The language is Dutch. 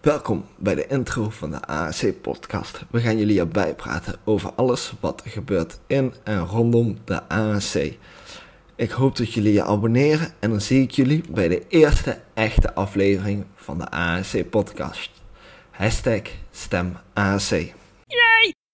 Welkom bij de intro van de AAC podcast. We gaan jullie erbij praten over alles wat er gebeurt in en rondom de AAC. Ik hoop dat jullie je abonneren en dan zie ik jullie bij de eerste echte aflevering van de AAC podcast. Hashtag stem AAC.